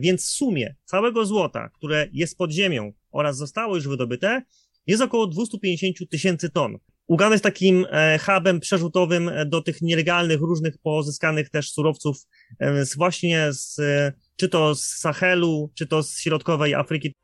Więc w sumie całego złota, które jest pod ziemią oraz zostało już wydobyte, jest około 250 tysięcy ton. Uganda jest takim e, hubem przerzutowym e, do tych nielegalnych, różnych pozyskanych też surowców e, z właśnie z, czy to z Sahelu, czy to z środkowej Afryki.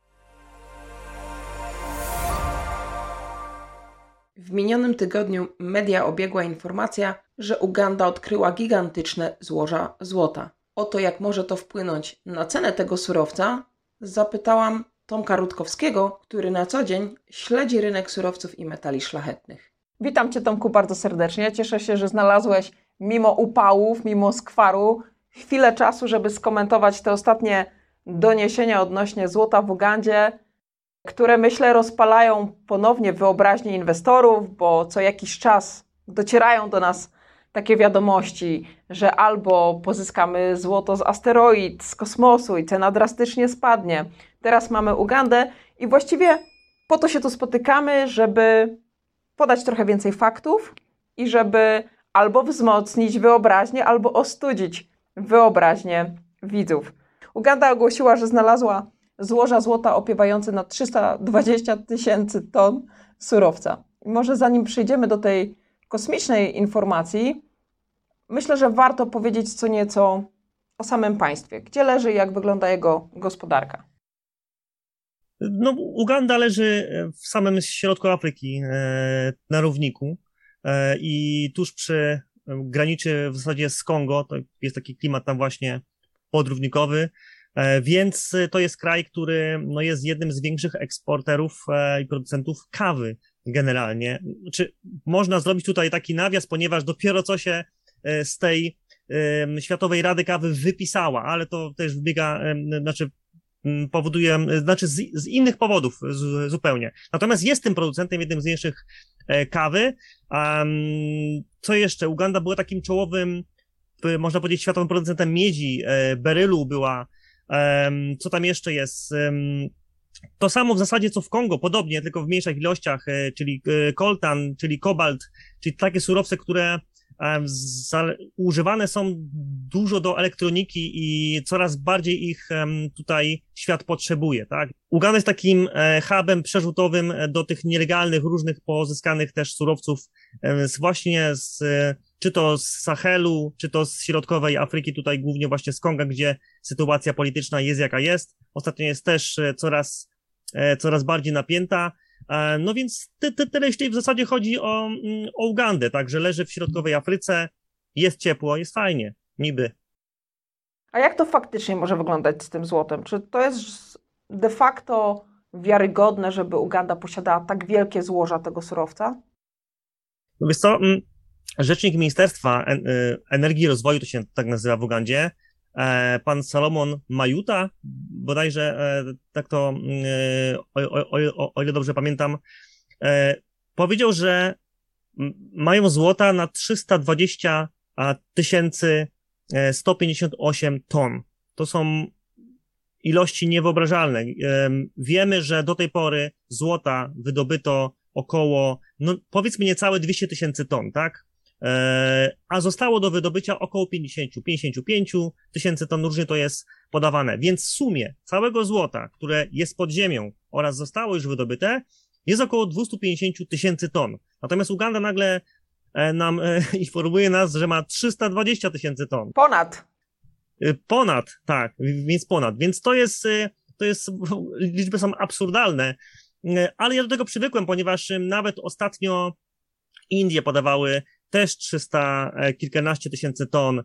W minionym tygodniu media obiegła informacja, że Uganda odkryła gigantyczne złoża złota. O to, jak może to wpłynąć na cenę tego surowca, zapytałam Tomka Rutkowskiego, który na co dzień śledzi rynek surowców i metali szlachetnych. Witam Cię Tomku bardzo serdecznie. Cieszę się, że znalazłeś mimo upałów, mimo skwaru chwilę czasu, żeby skomentować te ostatnie doniesienia odnośnie złota w Ugandzie, które myślę rozpalają ponownie wyobraźnię inwestorów, bo co jakiś czas docierają do nas takie wiadomości, że albo pozyskamy złoto z asteroid, z kosmosu i cena drastycznie spadnie. Teraz mamy Ugandę i właściwie po to się tu spotykamy, żeby podać trochę więcej faktów i żeby albo wzmocnić wyobraźnię, albo ostudzić wyobraźnię widzów. Uganda ogłosiła, że znalazła złoża złota opiewające na 320 tysięcy ton surowca. Może zanim przejdziemy do tej kosmicznej informacji, myślę, że warto powiedzieć co nieco o samym państwie. Gdzie leży i jak wygląda jego gospodarka? No, Uganda leży w samym środku Afryki, e, na równiku e, i tuż przy graniczy w zasadzie z Kongo, to jest taki klimat tam właśnie podrównikowy, e, więc to jest kraj, który no, jest jednym z większych eksporterów i producentów kawy generalnie. Czy można zrobić tutaj taki nawias, ponieważ dopiero co się z tej Światowej Rady Kawy wypisała, ale to też wybiega, znaczy Mm, powoduje, znaczy z, z innych powodów z, zupełnie. Natomiast jest tym producentem, jednym z większych e, kawy. Co jeszcze? Uganda była takim czołowym, można powiedzieć, światowym producentem miedzi, e, berylu była. Co tam jeszcze jest? To samo w zasadzie co w Kongo, podobnie, tylko w mniejszych ilościach, e, czyli koltan, czyli kobalt, czyli takie surowce, które używane są dużo do elektroniki i coraz bardziej ich tutaj świat potrzebuje, tak? Uganda jest takim e, hubem przerzutowym do tych nielegalnych, różnych pozyskanych też surowców z właśnie z, czy to z Sahelu, czy to z środkowej Afryki, tutaj głównie właśnie z Konga, gdzie sytuacja polityczna jest jaka jest. Ostatnio jest też e, coraz, e, coraz bardziej napięta. E, no więc te, te, tyle jeśli w zasadzie chodzi o, mm, o Ugandę, także leży w środkowej Afryce, jest ciepło, jest fajnie, niby. A jak to faktycznie może wyglądać z tym złotem? Czy to jest de facto wiarygodne, żeby Uganda posiadała tak wielkie złoża tego surowca? No wiesz co, mm, rzecznik Ministerstwa y, Energii i Rozwoju, to się tak nazywa w Ugandzie, pan Salomon Majuta, bodajże e, tak to, e, o, o, o, o ile dobrze pamiętam, powiedział, że mają złota na 320 tysięcy 158 ton. To są ilości niewyobrażalne. Wiemy, że do tej pory złota wydobyto około, no powiedzmy niecałe 200 tysięcy ton, tak? E, a zostało do wydobycia około 50-55 tysięcy ton, różnie to jest podawane. Więc w sumie całego złota, które jest pod ziemią oraz zostało już wydobyte, jest około 250 tysięcy ton. Natomiast Uganda nagle e, nam e, informuje nas, że ma 320 tysięcy ton. Ponad. Ponad, tak, więc ponad. Więc to jest, to jest, liczby są absurdalne, ale ja do tego przywykłem, ponieważ nawet ostatnio Indie podawały też 300 e, kilkanaście tysięcy ton.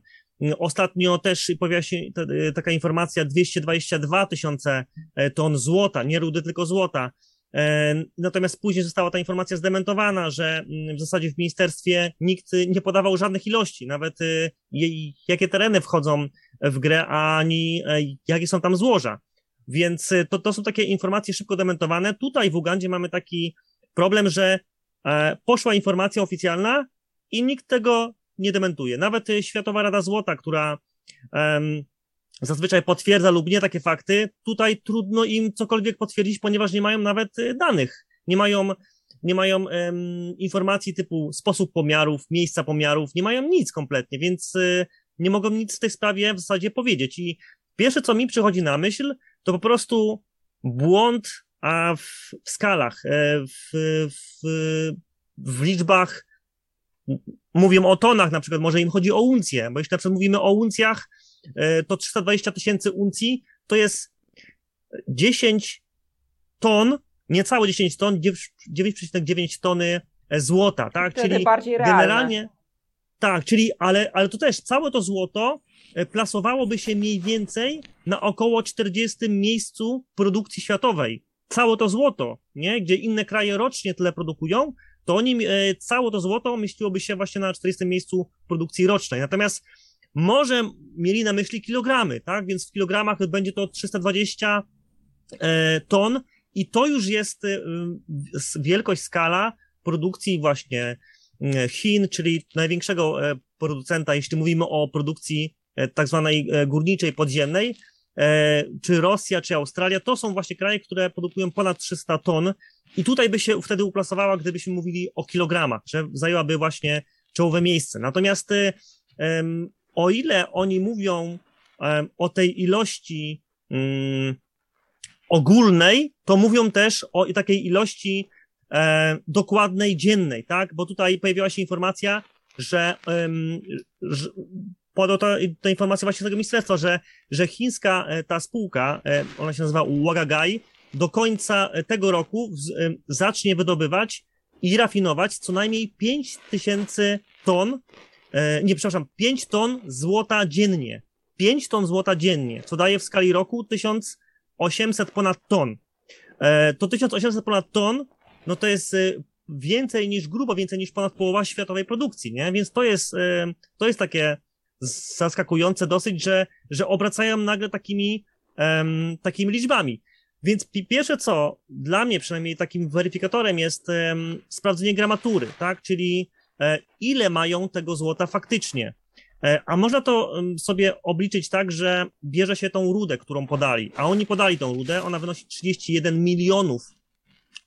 Ostatnio też pojawia się e, taka informacja 222 tysiące e, ton złota, nie rudy, tylko złota. Natomiast później została ta informacja zdementowana, że mm, w zasadzie w ministerstwie nikt nie podawał żadnych ilości, nawet jakie tereny wchodzą w grę, ani jakie są tam złoża. Więc to, to są takie informacje szybko dementowane. Tutaj w Ugandzie mamy taki problem, że poszła informacja oficjalna, i nikt tego nie dementuje. Nawet y, Światowa Rada Złota, która um, zazwyczaj potwierdza lub nie takie fakty, tutaj trudno im cokolwiek potwierdzić, ponieważ nie mają nawet y, danych. Nie mają, nie mają um, informacji typu sposób pomiarów, miejsca pomiarów, nie mają nic kompletnie, więc y, nie mogą nic w tej sprawie w zasadzie powiedzieć. I pierwsze, co mi przychodzi na myśl, to po prostu błąd a w, w skalach, e, w, w, w liczbach, mówię o tonach na przykład, może im chodzi o uncje, bo jeśli na przykład mówimy o uncjach, e, to 320 tysięcy uncji to jest 10 ton, niecałe 10 ton, 9,9 tony złota, tak? Wtedy Czyli generalnie. Tak, czyli, ale, ale to też całe to złoto e, plasowałoby się mniej więcej na około 40 miejscu produkcji światowej. Całe to złoto, nie? Gdzie inne kraje rocznie tyle produkują, to oni, e, całe to złoto mieściłoby się właśnie na 40 miejscu produkcji rocznej. Natomiast może mieli na myśli kilogramy, tak? Więc w kilogramach będzie to 320 e, ton i to już jest e, wielkość skala produkcji właśnie Chin, czyli największego producenta, jeśli mówimy o produkcji tak zwanej górniczej, podziemnej, czy Rosja, czy Australia, to są właśnie kraje, które produkują ponad 300 ton i tutaj by się wtedy uplasowała, gdybyśmy mówili o kilogramach, że zajęłaby właśnie czołowe miejsce. Natomiast o ile oni mówią o tej ilości mm, ogólnej, to mówią też o takiej ilości e, dokładnej, dziennej, tak? Bo tutaj pojawiła się informacja, że, um, że podał ta, ta informacja właśnie z tego ministerstwa, że, że chińska e, ta spółka, e, ona się nazywa Wagagai, do końca tego roku e, zacznie wydobywać i rafinować co najmniej 5 tysięcy ton, e, nie, przepraszam, 5 ton złota dziennie. 5 ton złota dziennie, co daje w skali roku 1800 ponad ton. E, to 1800 ponad ton no to jest więcej niż, grubo więcej niż ponad połowa światowej produkcji, nie? Więc to jest, to jest takie zaskakujące dosyć, że, że obracają nagle takimi, takimi liczbami. Więc pierwsze co, dla mnie przynajmniej takim weryfikatorem jest sprawdzenie gramatury, tak? Czyli e, ile mają tego złota faktycznie. E, a można to sobie obliczyć tak, że bierze się tą rudę, którą podali, a oni podali tą rudę, ona wynosi 31 milionów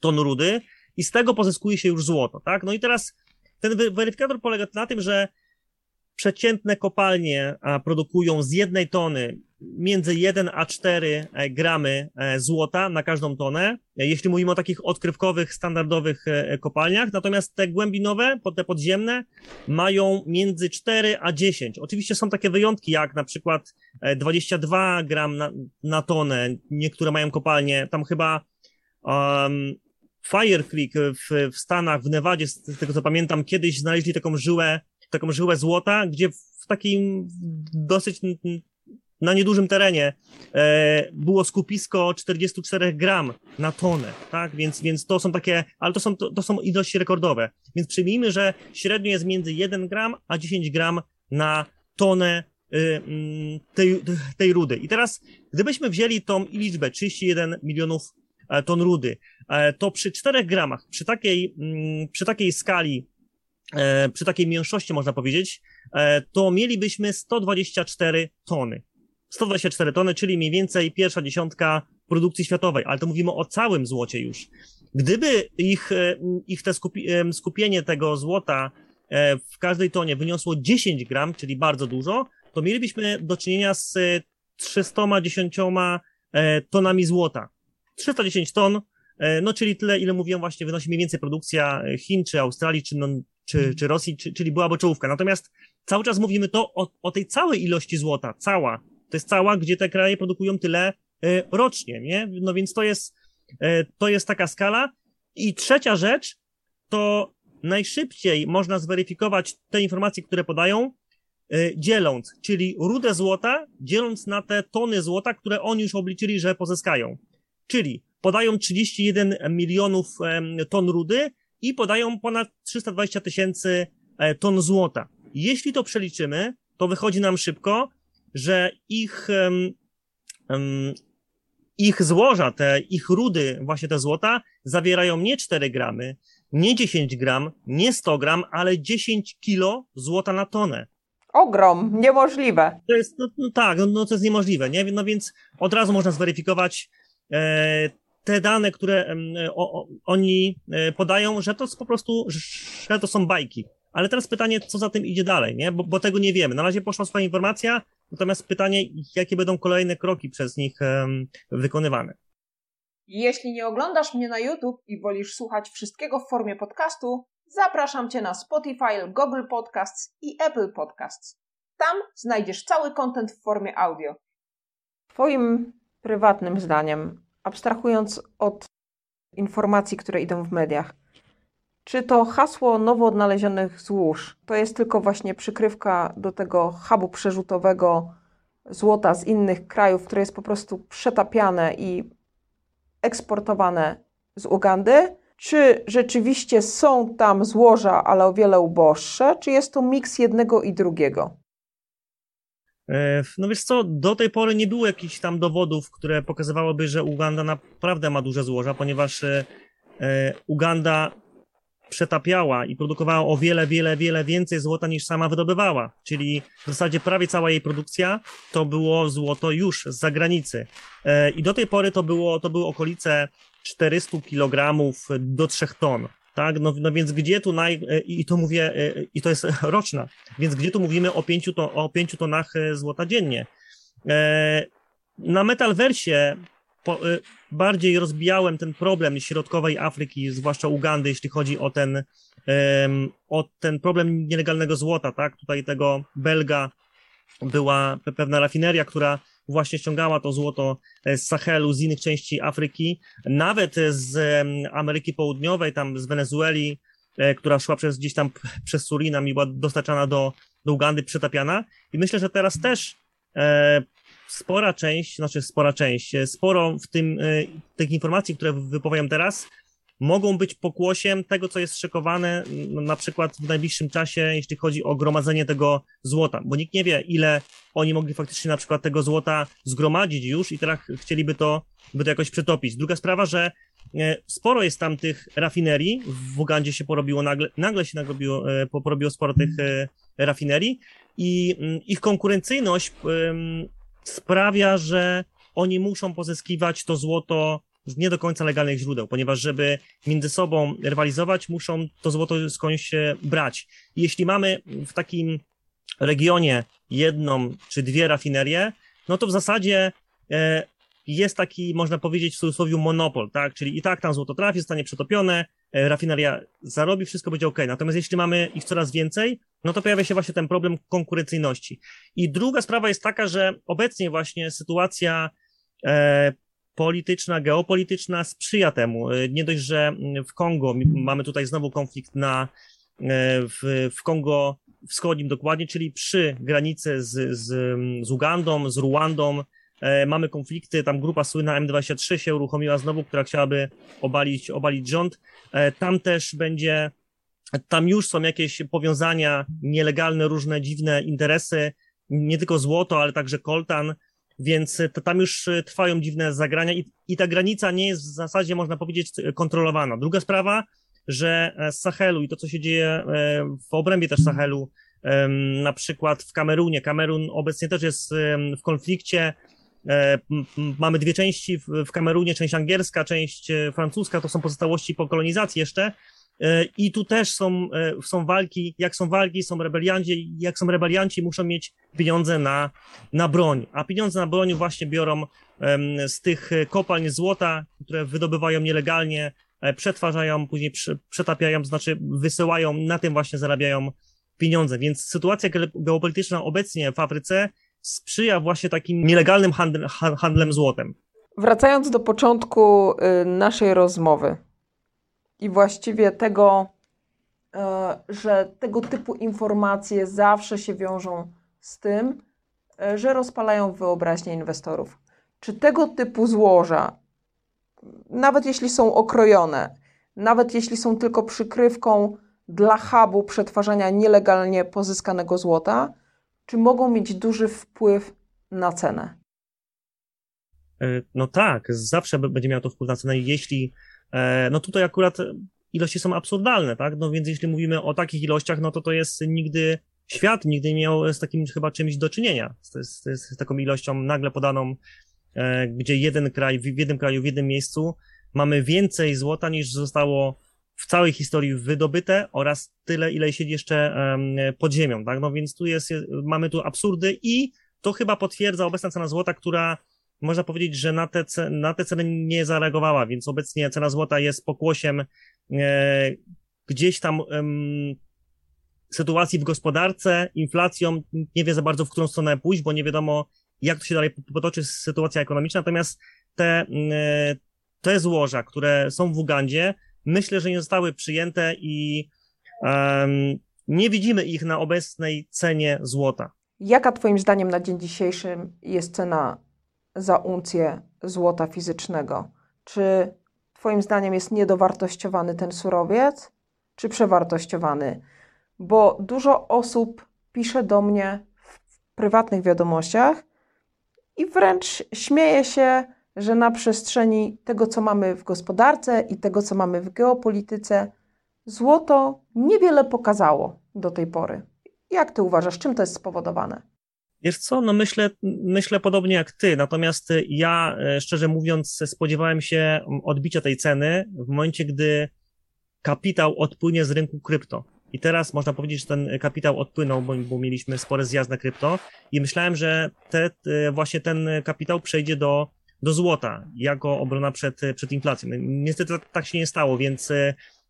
ton rudy i z tego pozyskuje się już złoto, tak? No i teraz ten weryfikator polega na tym, że przeciętne kopalnie produkują z jednej tony między 1 a 4 e, gramy e, złota na każdą tonę, jeśli mówimy o takich odkrywkowych, standardowych e, kopalniach, natomiast te głębinowe, te podziemne mają między 4 a 10. Oczywiście są takie wyjątki, jak na przykład 22 gram na, na tonę, niektóre mają kopalnie, tam chyba um, Fire Creek w, w Stanach, w Nevadzie, z tego co pamiętam, kiedyś znaleźli taką żyłę, taką żyłę złota, gdzie w takim dosyć na niedużym terenie e, było skupisko 44 gram na tonę, tak? Więc, więc to są takie, ale to są, to, to są ilości rekordowe. Więc przyjmijmy, że średnio jest między 1 gram a 10 gram na tonę y, mm, tej, tej rudy. I teraz, gdybyśmy wzięli tą liczbę 31 milionów e, ton rudy, E, to przy 4 gramach, przy takiej, mm, przy takiej skali, przy takiej mniejszości można powiedzieć, to mielibyśmy 124 tony. 124 tony, czyli mniej więcej pierwsza dziesiątka produkcji światowej, ale to mówimy o całym złocie już. Gdyby ich, ich te skupi skupienie tego złota w każdej tonie wyniosło 10 gram, czyli bardzo dużo, to mielibyśmy do czynienia z 310 tonami złota. 310 ton E, no, czyli tyle, ile mówiłem właśnie, wynosi mniej więcej produkcja Chin, czy Australii, czy, czy, mhm. czy Rosji, czy, czyli byłaby czołówka. Natomiast cały czas mówimy to o, o tej całej ilości złota, cała. To jest cała, gdzie te kraje produkują tyle e, rocznie, nie? No więc to jest, e, to jest taka skala. I trzecia rzecz, to najszybciej można zweryfikować te informacje, które podają, dzieląc, czyli rudę złota, dzieląc na te tony złota, które oni już obliczyli, że pozyskają. Czyli podają 31 milionów ton rudy i podają ponad 320 tysięcy e, ton złota. Jeśli to przeliczymy, to wychodzi nam szybko, że ich, um, ich złoża, te ich rudy, właśnie te złota, zawierają nie 4 gramy, nie 10 gram, nie 100 gram, ale 10 kilo złota na tonę. Ogrom, niemożliwe. To jest, no, no tak, no, no to jest niemożliwe, nie? No więc od razu można zweryfikować e, te dane, które o, o, oni e, podają, że to po prostu, że to są bajki. Ale teraz pytanie, co za tym idzie dalej, nie? Bo, bo tego nie wiemy. Na razie poszła swoja informacja, natomiast pytanie, jakie będą kolejne kroki przez nich wykonywane. Jeśli nie oglądasz mnie na YouTube i wolisz słuchać wszystkiego w formie podcastu, zapraszam Cię na Spotify, Google Podcasts i Apple Podcasts. Tam znajdziesz cały content w formie audio. Twoim prywatnym zdaniem, abstrahując od informacji, które idą w mediach, czy to hasło nowo odnalezionych złóż to jest tylko właśnie przykrywka do tego hubu przerzutowego złota z innych krajów, które jest po prostu przetapiane i eksportowane z Ugandy? Czy rzeczywiście są tam złoża, ale o wiele uboższe, czy jest to miks jednego i drugiego? E, no wiesz co, do tej pory nie było jakichś tam dowodów, które pokazywałyby, że Uganda naprawdę ma duże złoża, ponieważ e, e, Uganda przetapiała i produkowała o wiele, wiele, wiele więcej złota niż sama wydobywała. Czyli w zasadzie prawie cała jej produkcja to było złoto już z zagranicy. I do tej pory to było, to były okolice 400 kg do 3 ton. Tak, no, no więc gdzie tu naj, e, i to mówię, e, i to jest roczna, więc gdzie tu mówimy o 5, to, o 5 tonach e, złota dziennie. Na Metalversie po, bardziej rozbijałem ten problem środkowej Afryki, zwłaszcza Ugandy, jeśli chodzi o ten, o ten problem nielegalnego złota, tak? Tutaj tego Belga była pewna rafineria, która właśnie ściągała to złoto e, z Sahelu, z innych części Afryki, nawet z Ameryki Południowej, tam z Wenezueli, e, która szła przez gdzieś tam przez Surinam i była dostarczana do, do Ugandy, przetapiana. I myślę, że teraz też e, spora część, znaczy spora część, e, sporo w tym, e, tych informacji, które wypowiem teraz, mogą być pokłosiem tego, co jest szykowane na przykład w najbliższym czasie, jeśli chodzi o gromadzenie tego złota, bo nikt nie wie, ile oni mogli faktycznie na przykład tego złota zgromadzić już i teraz chcieliby to, by to jakoś przetopić. Druga sprawa, że e, sporo jest tam tych rafinerii, w Ugandzie się porobiło nagle, nagle się nagrobiło, porobiło sporo tych rafinerii i mm, ich konkurencyjność sprawia, że oni muszą pozyskiwać to złoto z nie do końca legalnych źródeł, ponieważ żeby między sobą rywalizować, muszą to złoto skądś brać. Jeśli mamy w takim regionie jedną czy dwie rafinerie, no to w zasadzie e, jest taki, można powiedzieć w cudzysłowie, monopol, tak? Czyli i tak tam złoto trafi, zostanie przetopione, e, rafineria zarobi, wszystko będzie ok. Natomiast jeśli mamy ich coraz więcej, no to pojawia się właśnie ten problem konkurencyjności. I druga sprawa jest taka, że obecnie właśnie sytuacja e, polityczna, geopolityczna sprzyja temu. E, nie dość, że w Kongo mamy tutaj znowu konflikt na, e, w, w Kongo wschodnim dokładnie, czyli przy granicy z, z, z Ugandą, z Ruandą, e, mamy konflikty, tam grupa słynna M23 się uruchomiła znowu, która chciałaby obalić, obalić rząd. Tam też będzie, tam już są jakieś powiązania, nielegalne, różne dziwne interesy, nie tylko złoto, ale także koltan, więc to tam już e, trwają dziwne zagrania i, i ta granica nie jest w zasadzie, można powiedzieć, kontrolowana. Druga sprawa, że e, z Sahelu i to, co się dzieje e, w obrębie też Sahelu, na przykład w Kamerunie. Kamerun obecnie też jest w konflikcie. Mamy dwie części w Kamerunie, część angielska, część francuska, to są pozostałości po kolonizacji jeszcze. E, I tu też są, e, są walki, jak są walki, są rebelianci, jak są rebelianci, muszą mieć pieniądze na, na broń. A pieniądze na broń właśnie biorą z tych kopalń złota, które wydobywają nielegalnie, e, przetwarzają, później przetapiają, znaczy wysyłają, na tym właśnie zarabiają pieniądze. Więc sytuacja geopolityczna obecnie w Afryce sprzyja właśnie takim nielegalnym handl, handlem złotem. Wracając do początku y, naszej rozmowy, i właściwie tego, e, że tego typu informacje zawsze się wiążą z tym, e, że rozpalają wyobraźnię inwestorów. Czy tego typu złoża, nawet jeśli są okrojone, nawet jeśli są tylko przykrywką dla hubu przetwarzania nielegalnie pozyskanego złota, czy mogą mieć duży wpływ na cenę? E, no tak, zawsze będzie miał to wpływ na cenę, jeśli no tutaj akurat ilości są absurdalne, tak? No więc jeśli mówimy o takich ilościach, no to to jest nigdy, świat nigdy nie miał z takim chyba czymś do czynienia, z, z, z taką ilością nagle podaną, e, gdzie jeden kraj, w jednym kraju, w jednym miejscu mamy więcej złota niż zostało w całej historii wydobyte oraz tyle, ile siedzi jeszcze pod ziemią, tak? No więc tu jest, mamy tu absurdy i to chyba potwierdza obecna cena złota, która można powiedzieć, że na te, na te ceny nie zareagowała, więc obecnie cena złota jest pokłosiem e, gdzieś tam sytuacji w gospodarce, inflacją, nie wie za bardzo, w którą stronę pójść, bo nie wiadomo, jak to się dalej potoczy sytuacja ekonomiczna. Natomiast te, e, te złoża, które są w Ugandzie, myślę, że nie zostały przyjęte i um, nie widzimy ich na obecnej cenie złota. Jaka Twoim zdaniem na dzień dzisiejszy jest cena za uncję złota fizycznego? Czy Twoim zdaniem jest niedowartościowany ten surowiec, czy przewartościowany? Bo dużo osób pisze do mnie w prywatnych wiadomościach i wręcz śmieje się, że na przestrzeni tego, co mamy w gospodarce i tego, co mamy w geopolityce, złoto niewiele pokazało do tej pory. Jak ty uważasz, czym to jest spowodowane? Wiesz co, no myślę, myślę podobnie jak ty, natomiast ja, e, szczerze mówiąc, spodziewałem się odbicia tej ceny w momencie, gdy kapitał odpłynie z rynku krypto. I teraz można powiedzieć, że ten kapitał odpłynął, bo, bo mieliśmy spory zjazd na krypto i myślałem, że te, właśnie ten kapitał przejdzie do, do złota jako obrona przed, przed inflacją. No, niestety tak się nie stało, więc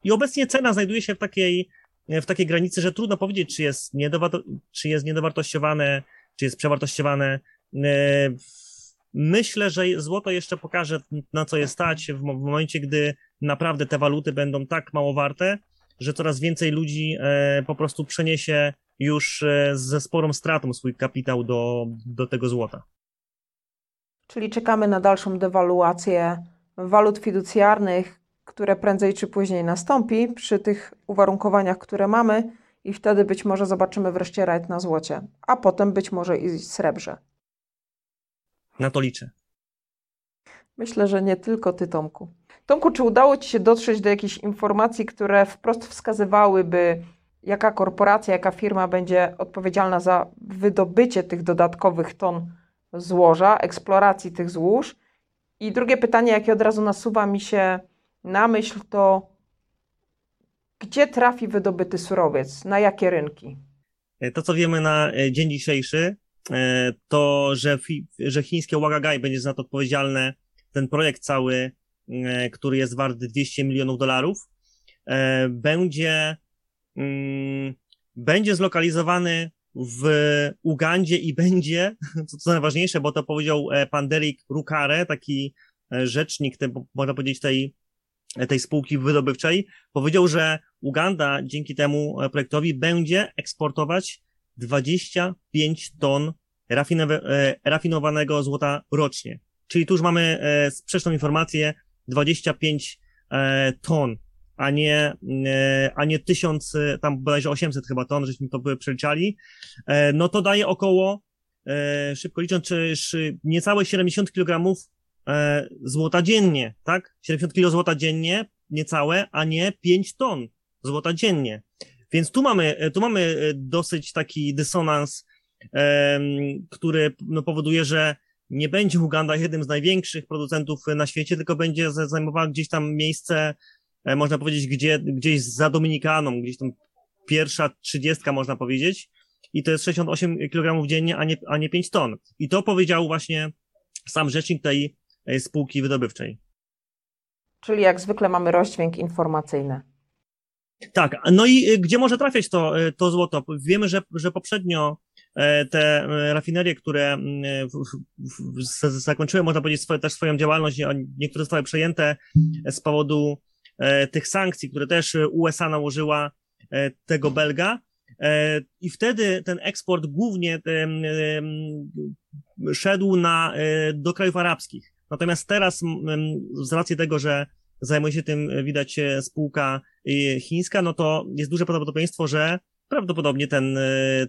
i obecnie cena znajduje się w takiej, w takiej granicy, że trudno powiedzieć, czy jest, niedowarto, czy jest niedowartościowane, czy jest przewartościowane. Myślę, że złoto jeszcze pokaże, na co je stać w momencie, gdy naprawdę te waluty będą tak mało warte, że coraz więcej ludzi e, po prostu przeniesie już e, ze sporą stratą swój kapitał do, do tego złota. Czyli czekamy na dalszą dewaluację walut fiducjarnych, które prędzej czy później nastąpi przy tych uwarunkowaniach, które mamy, i wtedy być może zobaczymy wreszcie rajd na złocie, a potem być może i srebrze. Na to liczę. Myślę, że nie tylko ty, Tomku. Tomku, czy udało Ci się dotrzeć do jakichś informacji, które wprost wskazywałyby, jaka korporacja, jaka firma będzie odpowiedzialna za wydobycie tych dodatkowych ton złoża, eksploracji tych złóż? I drugie pytanie, jakie od razu nasuwa mi się na myśl, to gdzie trafi wydobyty surowiec, na jakie rynki? To, co wiemy na e, dzień dzisiejszy, e, to, że, że chińskie Wagagai będzie za to odpowiedzialne, ten projekt cały E, który jest wart 200 milionów dolarów, e, będzie, mm, będzie zlokalizowany w Ugandzie i będzie, co, co najważniejsze, bo to powiedział e, pan Derek Rukare, taki rzecznik, te, można powiedzieć, tej, tej spółki wydobywczej, powiedział, że Uganda dzięki temu projektowi będzie eksportować 25 ton rafinowanego złota rocznie. Czyli tu już mamy sprzeczną informację, 25 e, ton, a nie, e, a nie 1000, e, tam bodajże 800 chyba ton, żeśmy to przeliczali, no to daje około, szybko licząc, czy niecałe 70 kg złota dziennie, tak? 70 kg złota dziennie, niecałe, a nie 5 ton złota dziennie. Więc tu mamy, tu mamy dosyć taki dysonans, który no, powoduje, że nie będzie Uganda jednym z największych producentów na świecie, tylko będzie zajmowała gdzieś tam miejsce, e, można powiedzieć, gdzie, gdzieś za Dominikaną, gdzieś tam pierwsza trzydziestka, można powiedzieć. I to jest 68 kg dziennie, a nie, a nie 5 ton. I to powiedział właśnie sam rzecznik tej spółki wydobywczej. Czyli jak zwykle mamy rozdźwięk informacyjny. Tak, no i e, gdzie może trafiać to, e, to złoto? Wiemy, że, że poprzednio E, te e, rafinerie, które zakończyły, można powiedzieć, swoje, też swoją działalność, niektóre zostały przejęte z powodu e, tych sankcji, które też USA nałożyła tego Belga. I wtedy ten eksport głównie szedł na, do krajów arabskich. Natomiast teraz, z racji tego, że zajmuje się tym, widać, spółka chińska, no to jest duże prawdopodobieństwo, że prawdopodobnie ten e,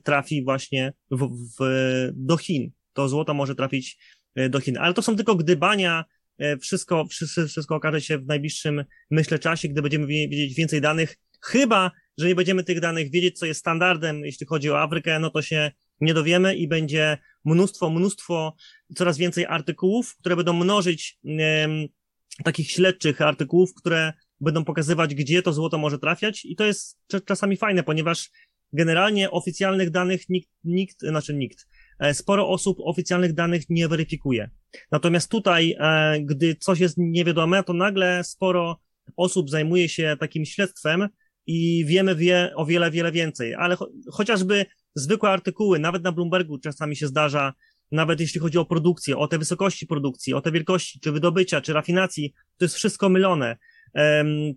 trafi właśnie w, w, do Chin. To złoto może trafić e, do Chin. Ale to są tylko gdybania. E, wszystko, wszystko, wszystko okaże się w najbliższym, myślę, czasie, gdy będziemy wiedzieć więcej danych. Chyba, że nie będziemy tych danych wiedzieć, co jest standardem, jeśli chodzi o Afrykę, no to się nie dowiemy i będzie mnóstwo, mnóstwo, coraz więcej artykułów, które będą mnożyć um, takich śledczych artykułów, które będą pokazywać, gdzie to złoto może trafiać i to jest czasami fajne, ponieważ generalnie oficjalnych danych nikt, nikt znaczy nikt, sporo osób oficjalnych danych nie weryfikuje. Natomiast tutaj, gdy coś jest niewiadome, to nagle sporo osób zajmuje się takim śledztwem i wiemy wie o wiele, wiele więcej. Ale cho chociażby zwykłe artykuły, nawet na Bloombergu czasami się zdarza, nawet jeśli chodzi o produkcję, o te wysokości produkcji, o te wielkości, czy wydobycia, czy rafinacji, to jest wszystko mylone.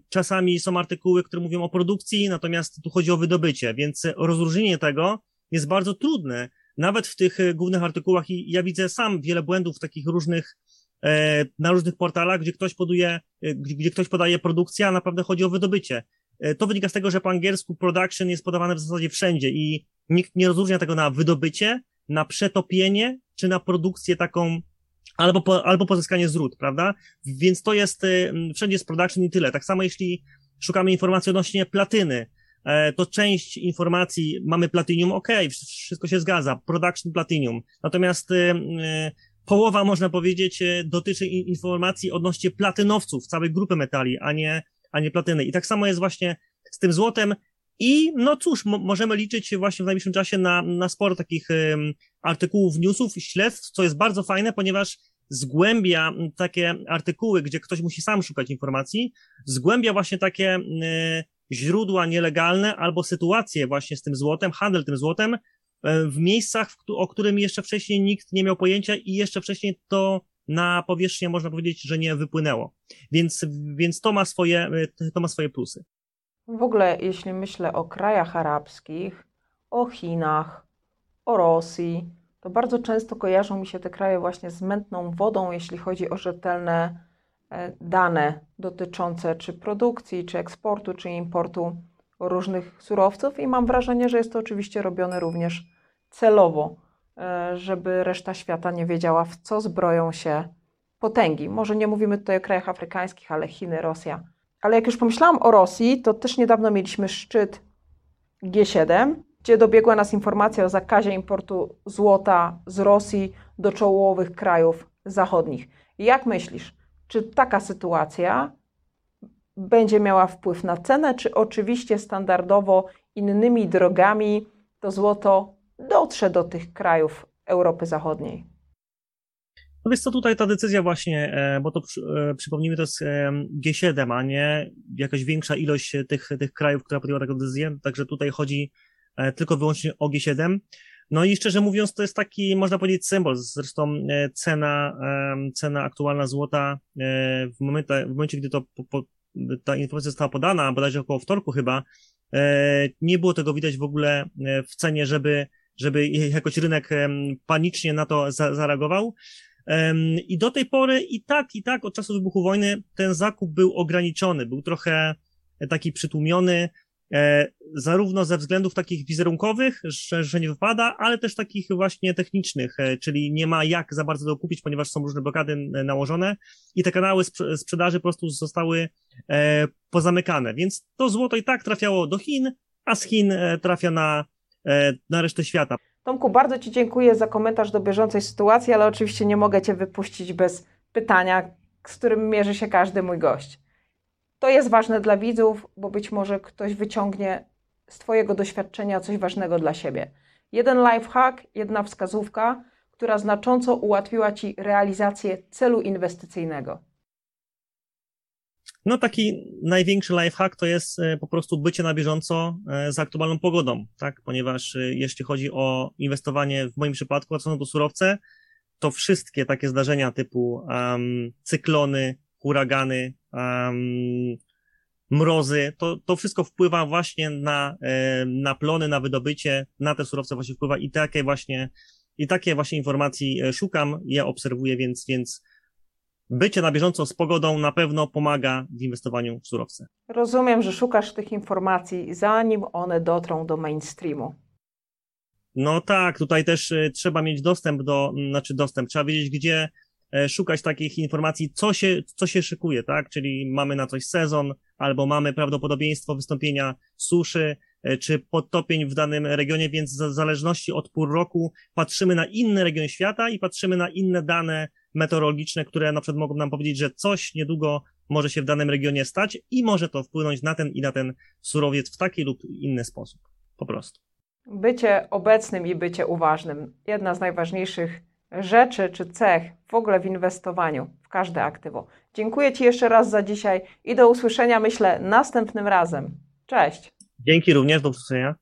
Czasami są artykuły, które mówią o produkcji, natomiast tu chodzi o wydobycie, więc rozróżnienie tego jest bardzo trudne. Nawet w tych e, głównych artykułach i ja widzę sam wiele błędów takich różnych e, na różnych portalach, gdzie ktoś poduje, e, gdzie ktoś podaje produkcję, a naprawdę chodzi o wydobycie. To wynika z tego, że po angielsku production jest podawane w zasadzie wszędzie i nikt nie rozróżnia tego na wydobycie, na przetopienie, czy na produkcję taką albo, po, albo pozyskanie zrud, prawda? Więc to jest, y, wszędzie jest production i tyle. Tak samo jeśli szukamy informacji odnośnie platyny, e, to część informacji mamy platynium, ok, wszystko się zgadza, production platynium. Natomiast y, y, połowa, można powiedzieć, dotyczy informacji odnośnie platynowców, całej grupy metali, a nie, a nie platyny. I tak samo jest właśnie z tym złotem. I no cóż, możemy liczyć właśnie w najbliższym czasie na, na sporo takich um, artykułów, newsów, śledztw, co jest bardzo fajne, ponieważ zgłębia takie artykuły, gdzie ktoś musi sam szukać informacji, zgłębia właśnie takie y, źródła nielegalne albo sytuacje właśnie z tym złotem, handel tym złotem y, w miejscach, w, o którym jeszcze wcześniej nikt nie miał pojęcia i jeszcze wcześniej to na powierzchnię można powiedzieć, że nie wypłynęło. Więc, więc to ma swoje, to ma swoje plusy. W ogóle, jeśli myślę o krajach arabskich, o Chinach, o Rosji, to bardzo często kojarzą mi się te kraje właśnie z mętną wodą, jeśli chodzi o rzetelne e, dane dotyczące czy produkcji, czy eksportu, czy importu różnych surowców, i mam wrażenie, że jest to oczywiście robione również celowo, żeby reszta świata nie wiedziała, w co zbroją się potęgi. Może nie mówimy tutaj o krajach afrykańskich, ale Chiny, Rosja ale jak już pomyślałam o Rosji, to też niedawno mieliśmy szczyt G7, gdzie dobiegła nas informacja o zakazie importu złota z Rosji do czołowych krajów zachodnich. Jak myślisz, czy taka sytuacja będzie miała wpływ na cenę, czy oczywiście standardowo innymi drogami to złoto dotrze do tych krajów Europy Zachodniej? No więc co tutaj ta decyzja właśnie, e, bo to e, przypomnijmy, to jest e, G7, a nie jakaś większa ilość tych, tych krajów, która podjęła taką decyzję, także tutaj chodzi tylko wyłącznie o G7. No i szczerze mówiąc, to jest taki, można powiedzieć, symbol. Zresztą cena, cena aktualna złota w momencie, w momencie gdy to, po, ta informacja została podana, bodajże około wtorku chyba, nie było tego widać w ogóle w cenie, żeby, żeby jakoś rynek panicznie na to zareagował. I do tej pory i tak, i tak od czasu wybuchu wojny ten zakup był ograniczony, był trochę taki przytłumiony, e, zarówno ze względów takich wizerunkowych, że, że nie wypada, ale też takich właśnie technicznych, e, czyli nie ma jak za bardzo to kupić, ponieważ są różne blokady nałożone i te kanały sprzedaży po prostu zostały e, pozamykane. Więc to złoto i tak trafiało do Chin, a z Chin trafia na, na resztę świata. Tomku, bardzo Ci dziękuję za komentarz do bieżącej sytuacji, ale oczywiście nie mogę Cię wypuścić bez pytania, z którym mierzy się każdy mój gość. To jest ważne dla widzów, bo być może ktoś wyciągnie z Twojego doświadczenia coś ważnego dla siebie. Jeden lifehack, jedna wskazówka, która znacząco ułatwiła Ci realizację celu inwestycyjnego. No taki największy lifehack to jest e, po prostu bycie na bieżąco e, z aktualną pogodą, tak? Ponieważ e, jeśli chodzi o inwestowanie w moim przypadku, a co są to surowce, to wszystkie takie zdarzenia typu um, cyklony, huragany, um, mrozy, to, to wszystko wpływa właśnie na, na plony, na wydobycie, na te surowce właśnie wpływa i takie właśnie, i takie właśnie informacji szukam, ja obserwuję, więc, więc bycie na bieżąco z pogodą na pewno pomaga w inwestowaniu w surowce. Rozumiem, że szukasz tych informacji, zanim one dotrą do mainstreamu. No tak, tutaj też y, trzeba mieć dostęp do, znaczy dostęp, trzeba wiedzieć, gdzie e, szukać takich informacji, co się, co się szykuje, tak? Czyli mamy na coś sezon, albo mamy prawdopodobieństwo wystąpienia suszy, czy podtopień w danym regionie, więc w zależności od pór roku patrzymy na inne regiony świata i patrzymy na inne dane meteorologiczne, które na przykład mogą nam powiedzieć, że coś niedługo może się w danym regionie stać i może to wpłynąć na ten i na ten surowiec w taki lub inny sposób. Po prostu. Bycie obecnym i bycie uważnym. Jedna z najważniejszych rzeczy czy cech w ogóle w inwestowaniu w każde aktywo. Dziękuję Ci jeszcze raz za dzisiaj i do usłyszenia, myślę, następnym razem. Cześć. Dzięki również, do usłyszenia.